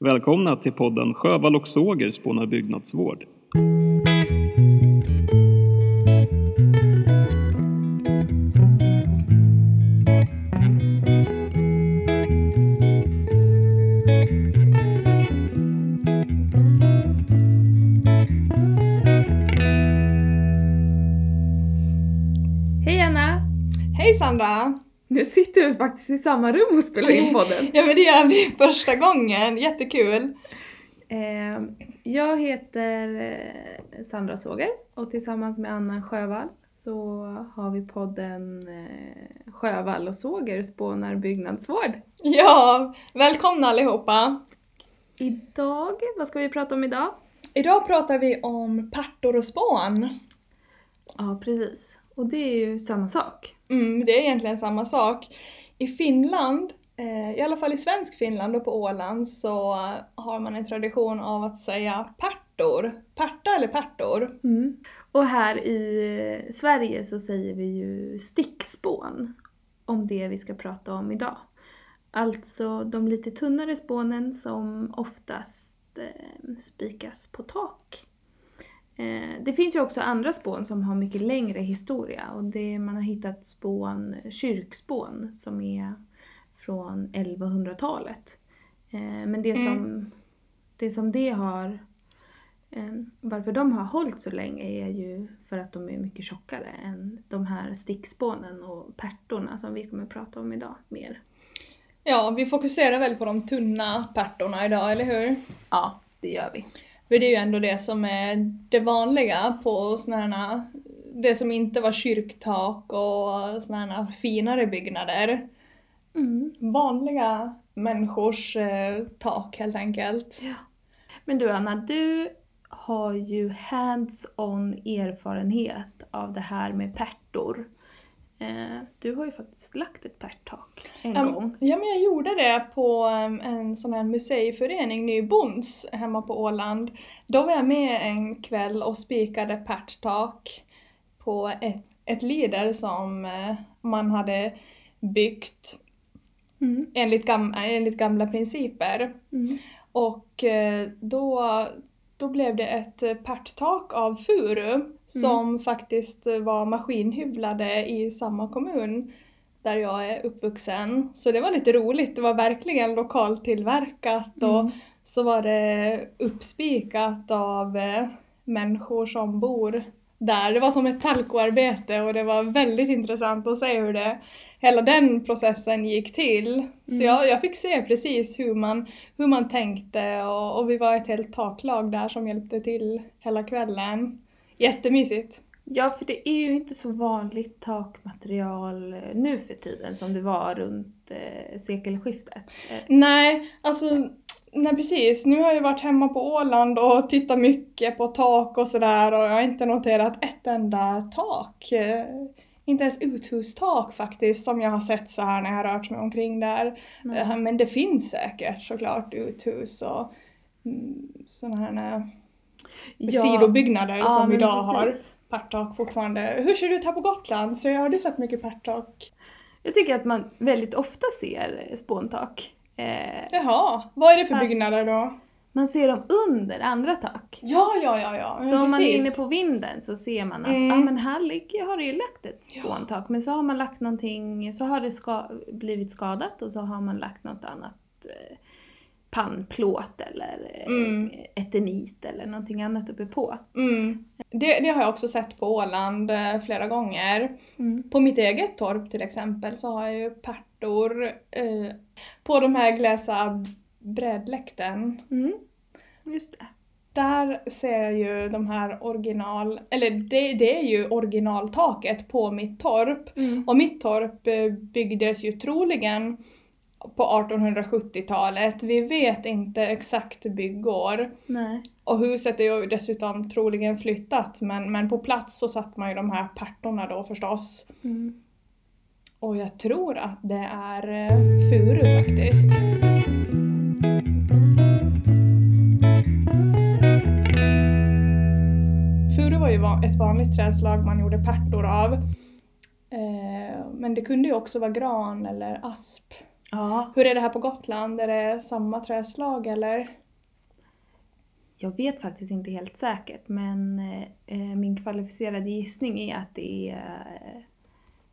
Välkomna till podden Sjövall och Såger spånar byggnadsvård. Vi faktiskt i samma rum och spelar in podden. Ja men det gör vi första gången, jättekul! Eh, jag heter eh, Sandra Såger och tillsammans med Anna Sjövall så har vi podden eh, Sjövall och Såger spånar byggnadsvård. Ja, välkomna allihopa! Idag, vad ska vi prata om idag? Idag pratar vi om pärtor och spån. Ja, precis. Och det är ju samma sak. Mm, det är egentligen samma sak. I Finland, eh, i alla fall i svensk Finland och på Åland, så har man en tradition av att säga partor. Parta eller partor. Mm. Och här i Sverige så säger vi ju stickspån om det vi ska prata om idag. Alltså de lite tunnare spånen som oftast eh, spikas på tak. Eh, det finns ju också andra spån som har mycket längre historia och det, man har hittat spån, kyrkspån som är från 1100-talet. Eh, men det Mm. som, det som det har Eh, Varför de har hållit så länge är ju för att de är mycket tjockare än de här stickspånen och pärtorna som vi kommer att prata om idag mer. Ja, vi fokuserar väl på de tunna pärtorna idag, eller hur? Ja, det gör vi. För det är ju ändå det som är det vanliga på såna här, det som inte var kyrktak och här finare byggnader. Mm. Vanliga människors eh, tak helt enkelt. Men du Anna, du har ju hands-on erfarenhet av det här med pärtor. Eh, du har ju faktiskt lagt ett pärttak en Um, gång. Ja men jag gjorde det på um, en sån här museiförening, Nybons, hemma på Åland. Då var jag med en kväll och spikade pärttak på ett, ett lider som eh, man hade byggt Mm. enligt, gam, enligt gamla principer. Mm. Och eh, då, då blev det ett eh, pärttak av furu som faktiskt eh, var maskinhyvlade i samma kommun där jag är uppvuxen. Så det var lite roligt, det var verkligen lokalt tillverkat och Mm. så var det uppspikat av eh, människor som bor där. Det var som ett talkoarbete och det var väldigt intressant att se hur det, hela den processen gick till. Så Mm. jag, jag fick se precis hur man, hur man tänkte och, och vi var ett helt taklag där som hjälpte till hela kvällen. Jättemysigt. Ja, för det är ju inte så vanligt takmaterial eh, nu för tiden som det var runt eh, sekelskiftet. Nej, alltså Nej precis, nu har jag varit hemma på Åland och tittat mycket på tak och sådär och jag har inte noterat ett enda tak. eh, Inte ens uthustak faktiskt som jag har sett så här när jag har rört mig omkring där. Eh, Men det finns säkert såklart uthus och mm, sådana här sidobyggnader ja, som idag har precis. pärttak fortfarande. Hur ser det ut här på Gotland? Så har du sett mycket pärttak? Jag tycker att man väldigt ofta ser spåntak. Eh, Jaha, vad är det för Fast- byggnader då? man ser dem under andra tak. Ja, ja, ja, ja. men Så om man är inne på vinden så ser man att Mm. ah, men här ligger, har det ju lagt ett Ja. spåntak men så har man lagt någonting, så har det ska, blivit skadat och så har man lagt något annat eh, pannplåt eller eh, Mm. eternit eller någonting annat uppe på. Mm. Det, det har jag också sett på Åland eh, flera gånger. Mm. På mitt eget torp till exempel så har jag ju pärtor eh, på de här gläsa brädläkten. Mm. Just det. Där ser jag ju de här original, eller det, det är ju originaltaket på mitt torp. Mm. Och mitt torp eh, byggdes ju troligen på 1870-talet. Vi vet inte exakt byggår. Nej. Och huset är ju dessutom troligen flyttat men, men på plats så satt man ju de här pärtorna då förstås. Mm. Och jag tror att det är eh, furu faktiskt. Furu var ju ett vanligt träslag man gjorde pärtor av. Eh, men det kunde ju också vara gran eller asp. Ja. Hur är det här på Gotland? Är det samma träslag eller? Jag vet faktiskt inte helt säkert men eh, min kvalificerade gissning är att det är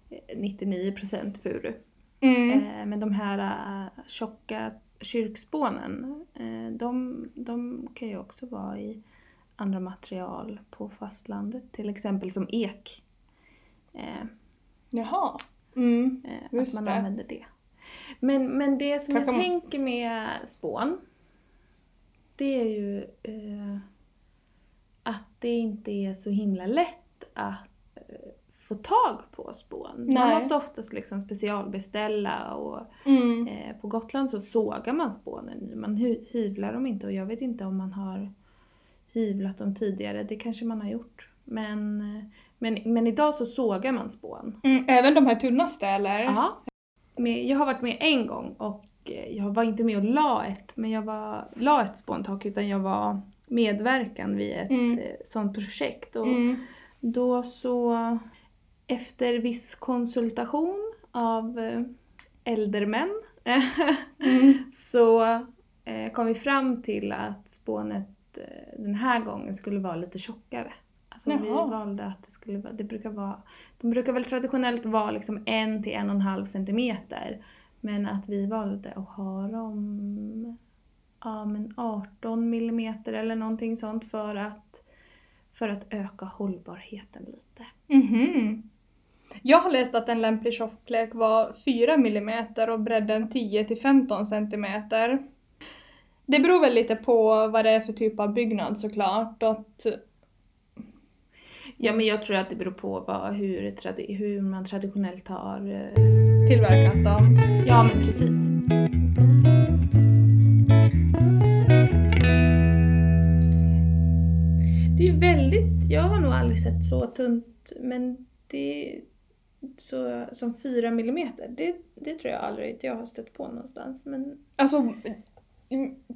eh, 99% furu. Mm. Eh, men de här eh, tjocka kyrkspånen, eh, de, de kan ju också vara i andra material på fastlandet, till exempel som ek. Eh, Jaha. Mm. eh, att man det. använder det. Men, men det som Kanske jag man- tänker med spån, det är ju eh, att det inte är så himla lätt att eh, få tag på spån. Man Nej. måste oftast liksom specialbeställa och Mm. Eh, på Gotland så sågar man spånen man hy- hyvlar dem inte och jag vet inte om man har hyvlat dem tidigare, det kanske man har gjort. Men, eh, men, men idag så sågar man spån. Mm. Även de här tunnaste eller? Ja. Men jag har varit med en gång och eh, jag var inte med och la ett, men jag var, la ett spåntak utan jag var medverkan vid ett Mm. eh, sånt projekt. Och Mm. då så efter viss konsultation av eh, äldre Mm. så kom vi fram till att spånet den här gången skulle vara lite tjockare. Alltså vi Jaha. valde att det skulle vara, det brukar vara, de brukar väl traditionellt vara liksom en till en och en halv centimeter. Men att vi valde att ha dem ja, men 18 millimeter eller någonting sånt för att, för att öka hållbarheten lite. Mhm. Jag har läst att en lämplig tjocklek var 4 mm och bredden 10 till 15 cm. Det beror väl lite på vad det är för typ av byggnad såklart. Att, Ja men jag tror att det beror på vad, hur, tradi- hur man traditionellt har eh, tillverkat dem. Ja men precis. Det är ju väldigt, jag har nog aldrig sett så tunt men det så, som 4 millimeter. Det, det tror jag aldrig att jag har stött på någonstans. Men Alltså,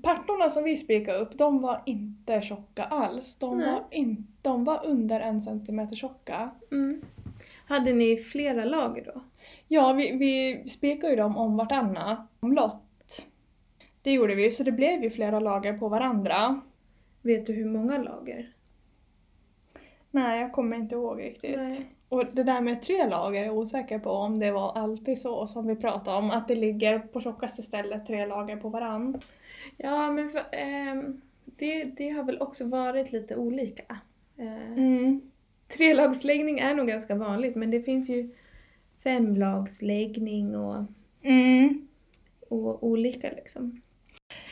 pärtorna som vi spikade upp, de var inte tjocka alls. De, Nej. var, in, de var under en centimeter tjocka. mm. Hade ni flera lager då? Ja, vi, vi spikade ju dem om vartannat omlott. Det gjorde vi, så det blev ju flera lager på varandra. Vet du hur många lager? Nej, jag kommer inte ihåg riktigt. Nej. Och det där med tre lager är jag osäker på om det var alltid så som vi pratade om, att det ligger på tjockaste stället tre lager på varann. Ja men för, ehm, det, det har väl också varit lite olika. Eh, Mm. Trelagsläggning är nog ganska vanligt men det finns ju femlagsläggning och, Mm. och olika liksom.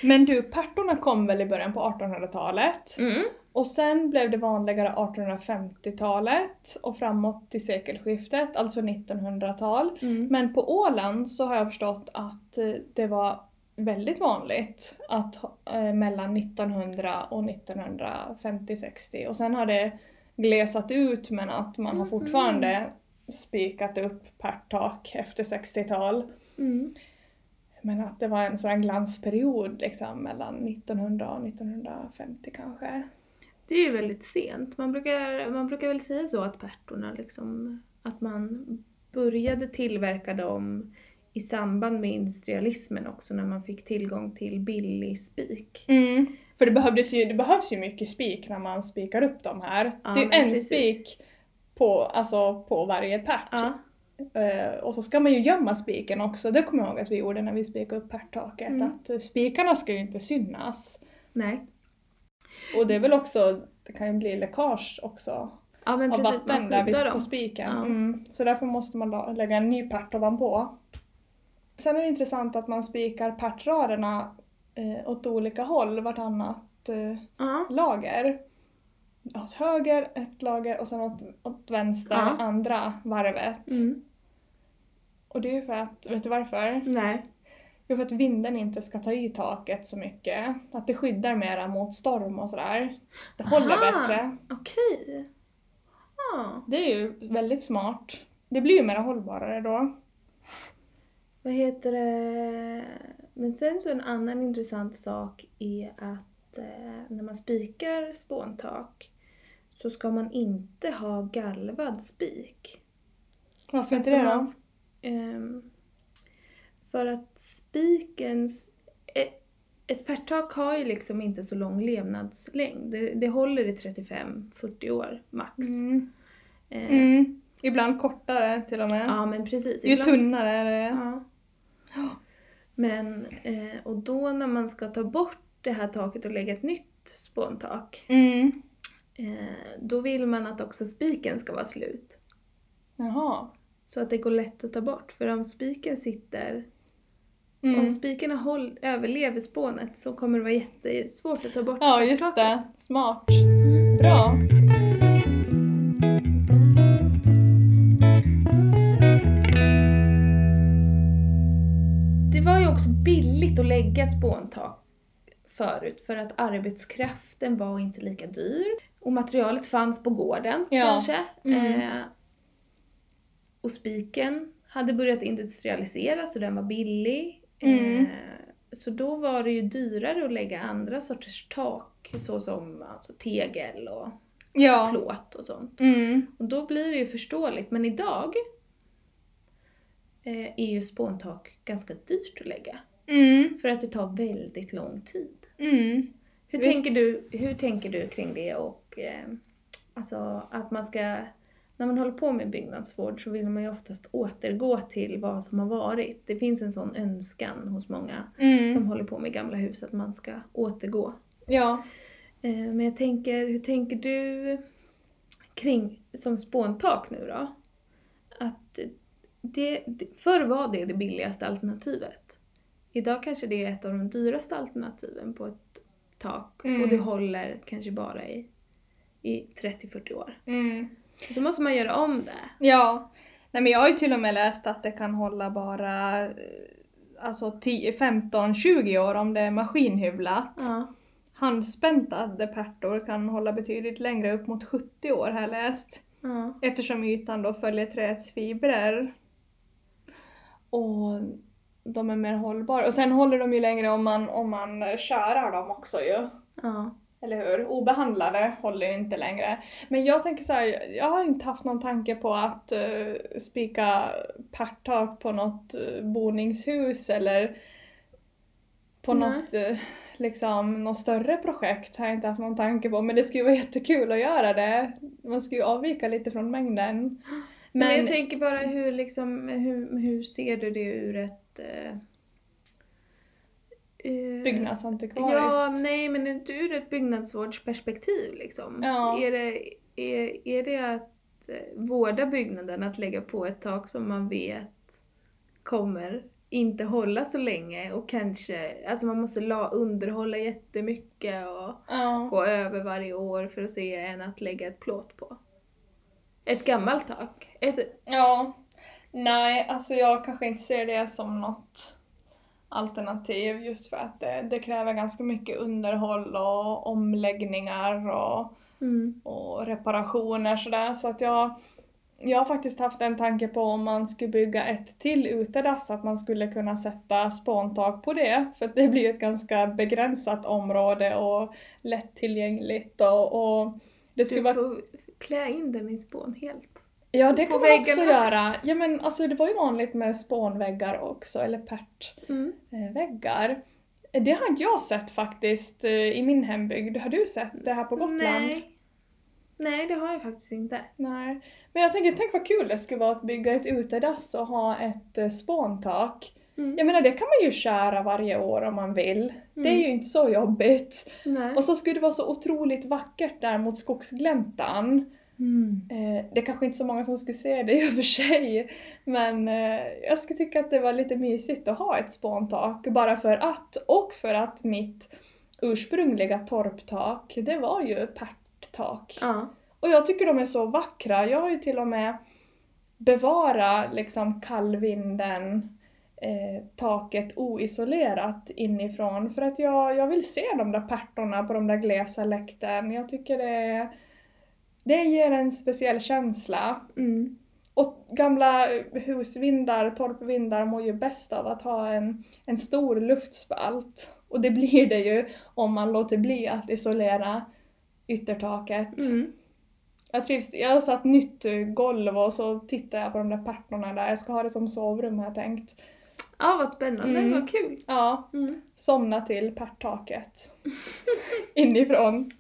Men du, pärtorna kom väl i början på 1800-talet? Mm. Och sen blev det vanligare 1850-talet och framåt till sekelskiftet, alltså 1900-tal. Mm. Men på Åland så har jag förstått att eh, det var väldigt vanligt att eh, mellan 1900 och 1950-60 och sen har det glesat ut men att man har Mhm. fortfarande spikat upp pärttak efter 60-tal. Mm. Men att det var en sån glansperiod liksom mellan 1900 och 1950 kanske. Det är ju väldigt sent. Man brukar, man brukar väl säga så att pärtorna liksom, att man började tillverka dem i samband med industrialismen också när man fick tillgång till billig spik. Mm. För det, behövdes ju, det behövs ju mycket spik när man spikar upp de här. Ja, det är ju en precis. spik på, alltså, på varje pärt. Ja. Eh, och så ska man ju gömma spiken också, det kommer jag ihåg att vi gjorde när vi spikade upp pärttaket. Mm. Att eh, spikarna ska ju inte synas. Nej. Och det är väl också, det kan ju bli läckage också Ja men av precis, vatten där vid, på spiken. Ja. Mm. Så därför måste man lägga en ny pärt ovanpå. Sen är det intressant att man spikar pärtraderna eh, åt olika håll, vartannat eh, Ja. lager. Åt höger ett lager och sen åt, åt vänster Ja. andra varvet. Mm. Och det är ju för att, vet du varför? Nej. Det är för att vinden inte ska ta i taket så mycket. Att det skyddar mera mot storm och sådär. Det håller Aha. bättre. Okej. Ja. Det är ju väldigt smart. Det blir ju mera hållbarare då. Vad heter det? Men sen så en annan intressant sak är att eh, när man spikar spåntak så ska man inte ha galvad spik. Varför inte Alltså det då? man- ehm, För att spikens... Ett, ett pärttak har ju liksom inte så lång levnadslängd. Det, det håller i 35-40 år max. Mm. Eh, Mm. Ibland kortare till och med. Ja men precis. Ju tunnare är det. Ja. Men, eh, och då när man ska ta bort det här taket och lägga ett nytt spåntak, Mm. eh, då vill man att också spiken ska vara slut. Jaha. Så att det går lätt att ta bort. För om spiken sitter, Mm. om spiken håll, överlever spånet så kommer det vara jättesvårt att ta bort Ja, just taket. det. Smart. Bra. Billigt att lägga ett spåntak förut för att arbetskraften var inte lika dyr. Och materialet fanns på gården Ja. kanske. Mm. Eh, och spiken hade börjat industrialiseras så den var billig. Mm. Eh, så då var det ju dyrare att lägga andra sorters tak såsom alltså, tegel och Ja. plåt och sånt. Mm. Och då blir det ju förståeligt. Men idag eh, är ju spåntak ganska dyrt att lägga. Mm. För att det tar väldigt lång tid. Mm. Hur, Visst. tänker du, hur tänker du kring det och eh, alltså att man ska, när man håller på med byggnadsvård så vill man ju oftast återgå till vad som har varit. Det finns en sån önskan hos många Mm. som håller på med gamla hus att man ska återgå. Ja. Eh, men jag tänker, hur tänker du kring, som spåntak nu då? Att det, det, förr var det det billigaste alternativet. Idag kanske det är ett av de dyraste alternativen på ett tak Mm. och det håller kanske bara i, i 30-40 år. Mm. Så måste man göra om det. Ja. Nej men jag har ju till och med läst att det kan hålla bara eh, alltså 10, 15, 20 år om det är maskinhyvlat. Ja. Handspäntade pärtor kan hålla betydligt längre, upp mot 70 år har jag läst. ja. Eftersom ytan då följer träets fibrer. Och de är mer hållbara. Och sen håller de ju längre om man, om man kärar dem också ju. ja. Eller hur? Obehandlade håller ju inte längre. Men jag tänker så här, jag har inte haft någon tanke på att uh, spika pärttak på något uh, boningshus eller på Nej. något, eh, liksom, något större projekt har jag inte haft någon tanke på. Men det skulle ju vara jättekul att göra det. Man skulle ju avvika lite från mängden. Men, Men, jag tänker bara hur, liksom, hur, hur ser du det ur ett... Eh, eh, byggnadsantikvariskt. Ja, nej men inte ur ett byggnadsvårdsperspektiv liksom. Ja. Är, det, är, är det att eh, vårda byggnaden, att lägga på ett tak som man vet kommer inte hålla så länge och kanske, alltså man måste la, underhålla jättemycket och ja. gå över varje år för att se än att lägga ett plåt på. Ett gammalt tak. Ett, Ja. Nej, alltså jag kanske inte ser det som något alternativ just för att det, det kräver ganska mycket underhåll och omläggningar och, mm. och reparationer sådär så att jag jag har faktiskt haft en tanke på om man skulle bygga ett till utedass, att man skulle kunna sätta spåntak på det. För det blir ju ett ganska begränsat område och lättillgängligt och, och det skulle Du vara får klä in den i spån helt. Ja, det kan man också väggarna. göra. Ja, men alltså det var ju vanligt med spånväggar också, eller Mm. pärtväggar. Det har inte jag sett faktiskt eh, i min hembygd. Har du sett det här på Gotland? Nej. Nej, det har jag faktiskt inte. Nej. Men jag tänker, tänk vad kul det skulle vara att bygga ett utedass och ha ett eh, spåntak. Mm. Jag menar, det kan man ju köra varje år om man vill. Det är Mm. ju inte så jobbigt. Nej. Och så skulle det vara så otroligt vackert där mot skogsgläntan. Mm. Eh, det är kanske inte så många som skulle se det i och för sig, men eh, jag skulle tycka att det var lite mysigt att ha ett spåntak bara för att, och för att mitt ursprungliga torptak, det var ju pärttak. Ja. Och jag tycker de är så vackra, jag har ju till och med bevarat liksom kallvinden eh, taket oisolerat inifrån för att jag, jag vill se de där pärtorna på de där glesa läkten. Jag tycker det, det ger en speciell känsla. Mm. Och gamla husvindar, torpvindar mår ju bäst av att ha en, en stor luftspalt. Och det blir det ju om man låter bli att isolera yttertaket. Mm. Jag trivs, jag har satt nytt golv och så tittar jag på de där pärtorna där. Jag ska ha det som sovrum har jag tänkt. Ja, vad spännande. Mm. Vad kul. Ja, Mm. somna till pärttaket. Inifrån.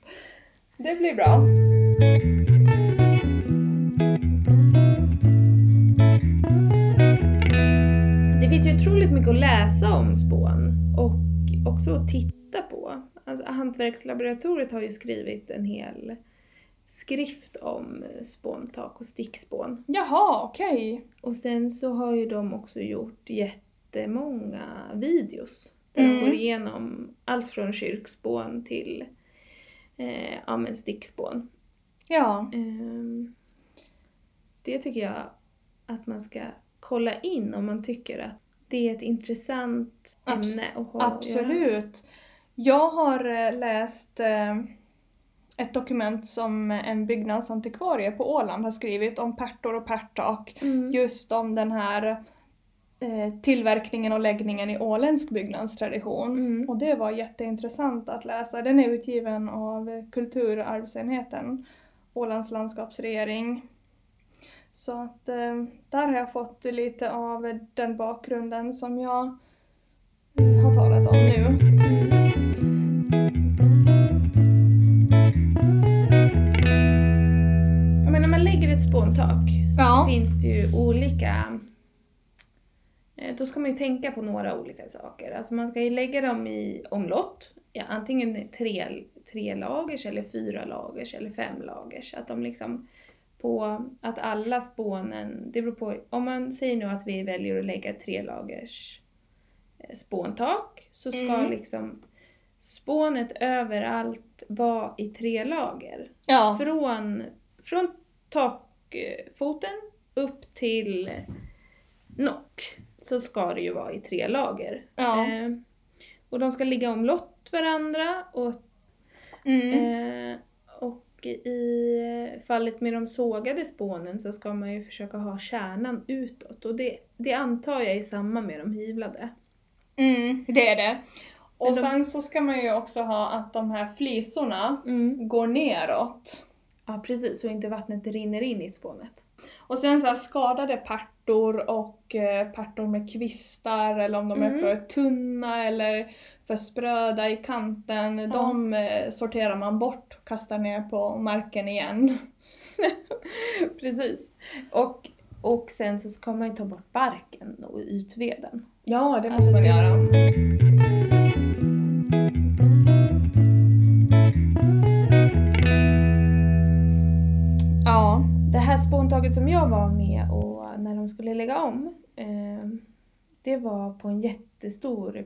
Det blir bra. Finns ju otroligt mycket att läsa om spån och också att titta på. Alltså, Hantverkslaboratoriet har ju skrivit en hel skrift om spåntak och stickspån. Jaha, okej. Och sen så har ju de också gjort jättemånga videos där Mm. de går igenom allt från kyrkspån till eh, ja, men stickspån. Ja. Ehm, det tycker jag att man ska kolla in om man tycker att det är ett intressant Abs- ämne att ha att göra. Absolut. Jag har eh, läst eh, ett dokument som en byggnadsantikvarie på Åland har skrivit om pärtor och pärttak. Mm. Just om den här eh, tillverkningen och läggningen i åländsk byggnadstradition. Mm. Och det var jätteintressant att läsa. Den är utgiven av Kulturarvsenheten, Ålands landskapsregering. Så att eh, där har jag fått lite av den bakgrunden som jag eh, har talat om nu. Jag menar, när man lägger ett spåntak Ja. finns det ju olika... eh, Då ska man ju tänka på några olika saker. Alltså man ska ju lägga dem i omlott. Ja, antingen tre, tre lagers eller fyra lagers eller fem lagers. Att de liksom på att alla spånen, det beror på, om man säger nu att vi väljer att lägga tre lagers eh, spåntak så ska Mm. liksom spånet överallt vara i tre lager. Ja. Från, från takfoten upp till nock så ska det ju vara i tre lager. Ja. Eh, och de ska ligga omlott varandra och, Mm. eh, och i fallet med de sågade spånen så ska man ju försöka ha kärnan utåt och det, det antar jag är samma med de hyvlade. Mm, det är det. Och de- sen så ska man ju också ha att de här flisorna går neråt. Ja precis, så inte vattnet rinner in i spånet. Och sen så skadade pärtor och eh, pärtor med kvistar eller om de är Mm. för tunna eller för spröda i kanten. De eh, sorterar man bort och kastar ner på marken igen. Precis. Och, och sen så ska man ju ta bort barken och ytveden. Ja, det Alltså, måste man det- göra. Ja. Det här spåntaget som jag var med och när de skulle lägga om, eh, det var på en jättestor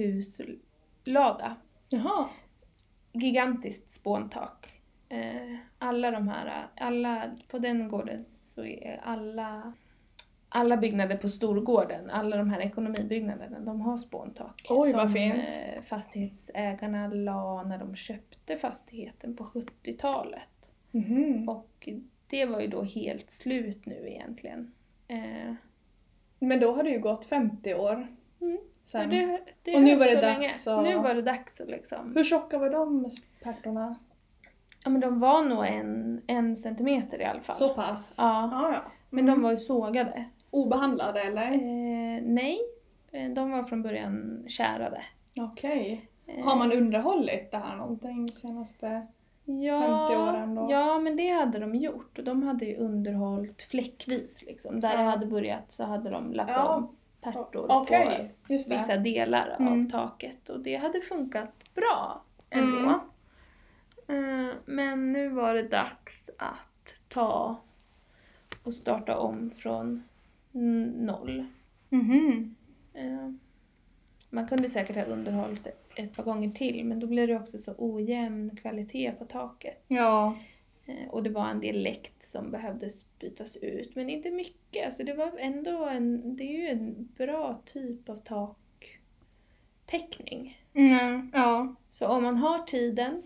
bulhuslada. Jaha. Gigantiskt spåntak. Eh, alla de här, alla, på den gården så är alla alla byggnader på storgården, alla de här ekonomibyggnaderna, de har spåntak. Oj, vad som fint. eh, fastighetsägarna la när de köpte fastigheten på 70-talet. Mhm. Och det var ju då helt slut nu egentligen. Eh, Men då har det ju gått 50 år. Mm. Sen. det, det Och nu var det dags länge. att- Nu var det dags liksom... Hur tjocka var de pärtorna? Ja men de var nog en, en centimeter i alla fall. Så pass? Ja. ja, ja. Men de var ju sågade. Obehandlade eller? Eh, nej, Eh, de var från början kärade. Okej. Eh, Har man underhållit det här någonting senaste... ja, 50 åren då? Ja, men det hade de gjort. Och de hade ju underhållit fläckvis liksom. Där Ja. det hade börjat så hade de lagt Ja. om pärtor just på vissa delar Mm. av taket. Och det hade funkat bra ändå. Mm. Eh, men nu var det dags att ta och starta om från noll. Mhm. Eh, Man kunde säkert ha underhållit ett par gånger till men då blev det också så ojämn kvalitet på taket. Ja. Eh, Och det var en del läkt som behövde bytas ut men inte mycket. Alltså det var ändå en, det är ju en bra typ av taktäckning. Mm, ja. Så om man har tiden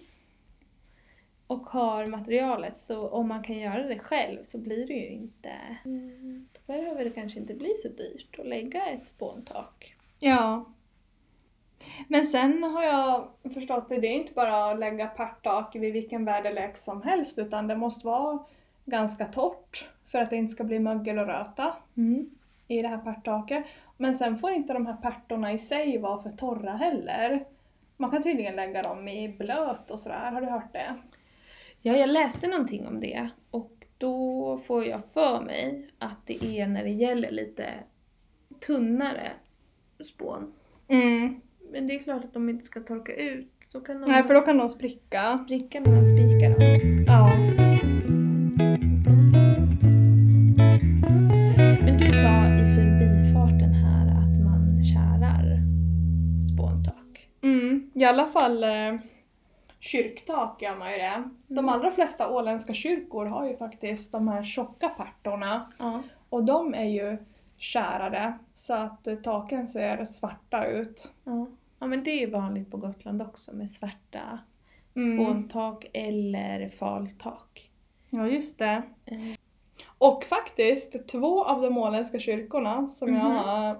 och har materialet så om man kan göra det själv så blir det ju inte... Mm, Då behöver det kanske inte bli så dyrt att lägga ett spåntak. Ja. Men sen har jag förstått att det är inte bara att lägga pärttak vid vilken väderlek som helst utan det måste vara ganska torrt för att det inte ska bli mögel och röta Mm. i det här pärttaket. Men sen får inte de här pärtorna i sig vara för torra heller. Man kan tydligen lägga dem i blöt och sådär, har du hört det? Ja, jag läste någonting om det och då får jag för mig att det är när det gäller lite tunnare spån. Mm. Men det är klart att de inte ska torka ut. Då kan de Nej, för då kan de spricka. spricka när man spikar dem. Ja. Men du sa i förbifarten här att man kärar spåntak. Mm. I alla fall eh, kyrktak gör man ju det. De Mm. allra flesta åländska kyrkor har ju faktiskt de här tjocka pärtorna. Ja. Och de är ju kärade så att eh, taken ser svarta ut. Ja. Ja, men det är vanligt på Gotland också med svarta Mm. spåntak eller faltak. Ja, just det. Eh. Och faktiskt, två av de åländska kyrkorna som jag Mhm. har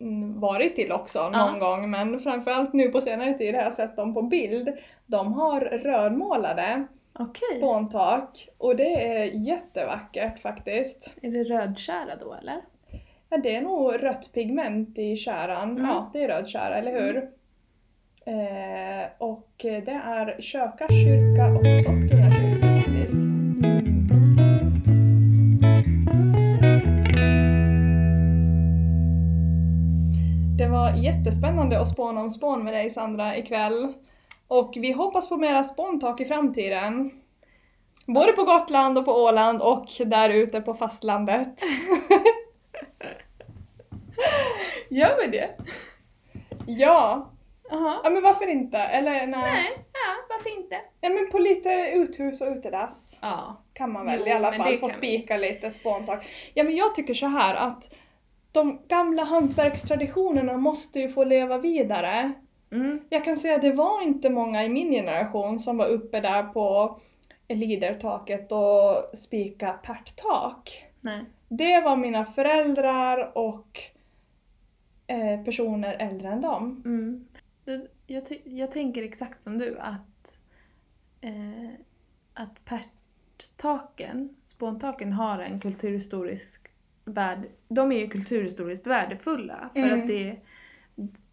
mm, varit till också någon Ja. gång, men framförallt nu på senare tid har jag sett dem på bild. De har rödmålade Okej. spåntak och det är jättevackert faktiskt. Är det rödkära då eller? Ja, det är nog rött pigment i käran. Mm. Ja, det är röd kära, eller hur? Eh, och det är Köka kyrka och Sottuna kyrka faktiskt. Det var jättespännande att spåna om spån med dig Sandra ikväll. Och vi hoppas på mera spåntak i framtiden. Både på Gotland och på Åland och där ute på fastlandet. Gör vi det? Ja, Jaha. ja men varför inte? Eller nej. Nej, ja, varför inte? Ja men på lite uthus och utedass Ja. kan man väl Jo, i alla fall få spika lite spåntak. Ja men jag tycker så här att de gamla hantverkstraditionerna måste ju få leva vidare. Mm. Jag kan säga att det var inte många i min generation som var uppe där på lidertaket och spika pärttak. Nej. Det var mina föräldrar och eh, personer äldre än dem. Mm. Jag, jag tänker exakt som du att, eh, att pärttaken, spåntaken, har en kulturhistorisk värde. De är ju kulturhistoriskt värdefulla för Mm. att det,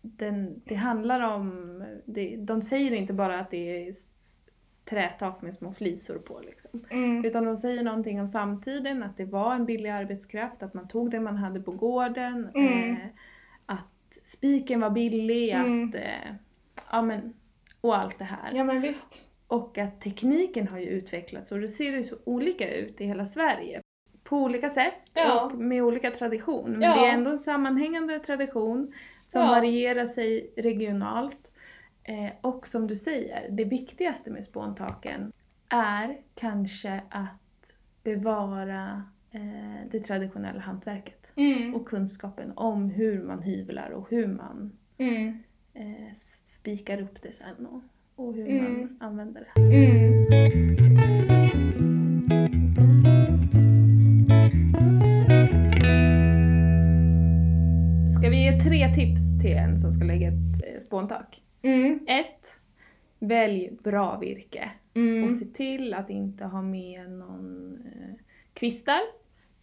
den, det handlar om, det, de säger inte bara att det är trätak med små flisor på liksom. Mm. Utan de säger någonting om samtiden, att det var en billig arbetskraft, att man tog det man hade på gården, Mm. eh, spiken var billig, Mm. att, eh, ja men, och allt det här. Ja men visst. Och att tekniken har ju utvecklats och det ser ju så olika ut i hela Sverige. På olika sätt Ja. och med olika tradition. Men Ja. det är ändå en sammanhängande tradition som Ja. varierar sig regionalt. Eh, och som du säger, det viktigaste med spåntaken är kanske att bevara eh, det traditionella hantverket. Mm. Och kunskapen om hur man hyvlar och hur man Mm. eh, spikar upp det sen och, och hur Mm. man använder det. Mm. Ska vi ge tre tips till en som ska lägga ett eh, spåntak? Mm. Ett, Välj bra virke Mm. och se till att inte ha med någon eh, kvistar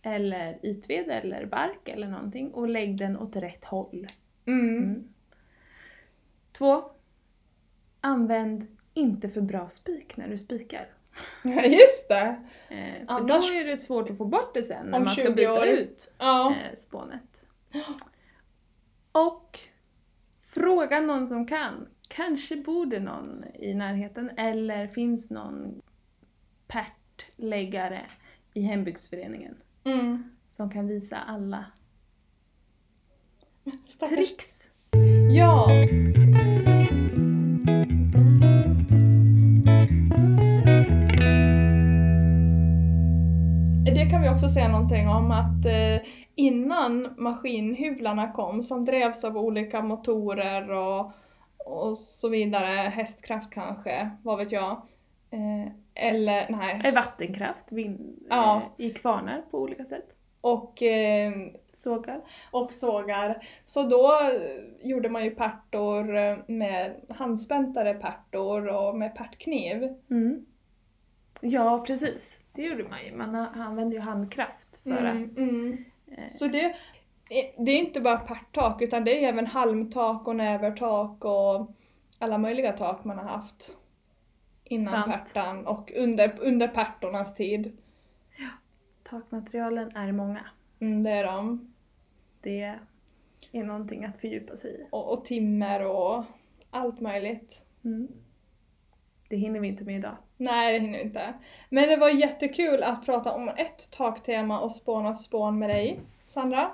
eller ytved eller bark eller någonting och lägg den åt rätt håll. Mm. Mm. Två, Använd inte för bra spik när du spikar. Just det! Eh, för Annars- då är det svårt att få bort det sen när Om man ska 20 byta år. ut Ja. eh, spånet. Och fråga någon som kan. Kanske bor det någon i närheten eller finns någon pärtläggare i hembygdsföreningen Mm. som kan visa alla Stackars. tricks. Ja! Det kan vi också säga någonting om att eh, innan maskinhyvlarna kom som drevs av olika motorer och, och så vidare, hästkraft kanske, vad vet jag. Eller nej. Vattenkraft vind, Ja. eh, i kvarnar på olika sätt. Och eh, Sågar. och sågar. Så då eh, gjorde man ju pärtor eh, med handspäntade pärtor och med pärtkniv. Mm. Ja, precis. Det gjorde man ju. Man använde ju handkraft för Mm, mm. att... Eh, Så det, det är inte bara pärttak utan det är även halmtak och nävertak och alla möjliga tak man har haft innan Sant. pärtan och under, under pärtornas tid. Takmaterialen är många. Mm, det är de. Det är någonting att fördjupa sig i. Och, och timmer och allt möjligt. Mm. Det hinner vi inte med idag. Nej, det hinner vi inte. Men det var jättekul att prata om ett taktema och spåna spån med dig, Sandra.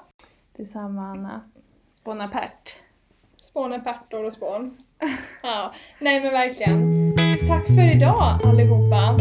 Detsamma Anna. Spåna pärt. Spåna pärtor och spån. Ja, nej men verkligen. Tack för idag allihopa.